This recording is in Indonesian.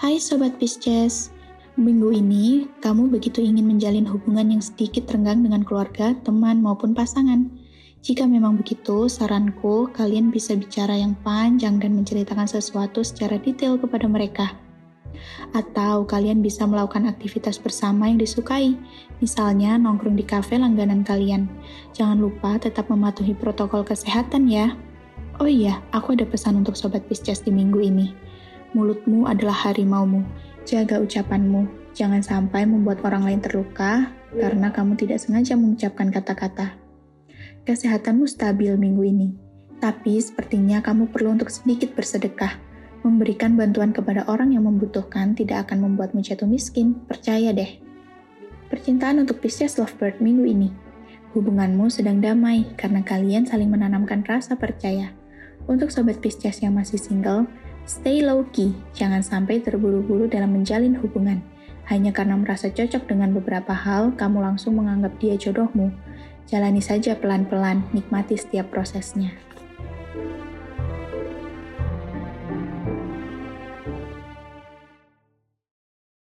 Hai Sobat Pisces, minggu ini kamu begitu ingin menjalin hubungan yang sedikit renggang dengan keluarga, teman, maupun pasangan. Jika memang begitu, saranku kalian bisa bicara yang panjang dan menceritakan sesuatu secara detail kepada mereka. Atau kalian bisa melakukan aktivitas bersama yang disukai, misalnya nongkrong di kafe langganan kalian. Jangan lupa tetap mematuhi protokol kesehatan ya. Oh iya, aku ada pesan untuk Sobat Pisces di minggu ini mulutmu adalah harimaumu. Jaga ucapanmu, jangan sampai membuat orang lain terluka karena kamu tidak sengaja mengucapkan kata-kata. Kesehatanmu stabil minggu ini, tapi sepertinya kamu perlu untuk sedikit bersedekah. Memberikan bantuan kepada orang yang membutuhkan tidak akan membuatmu jatuh miskin, percaya deh. Percintaan untuk Pisces Lovebird minggu ini. Hubunganmu sedang damai karena kalian saling menanamkan rasa percaya. Untuk sobat Pisces yang masih single, Stay low key, jangan sampai terburu-buru dalam menjalin hubungan. Hanya karena merasa cocok dengan beberapa hal, kamu langsung menganggap dia jodohmu. Jalani saja pelan-pelan, nikmati setiap prosesnya.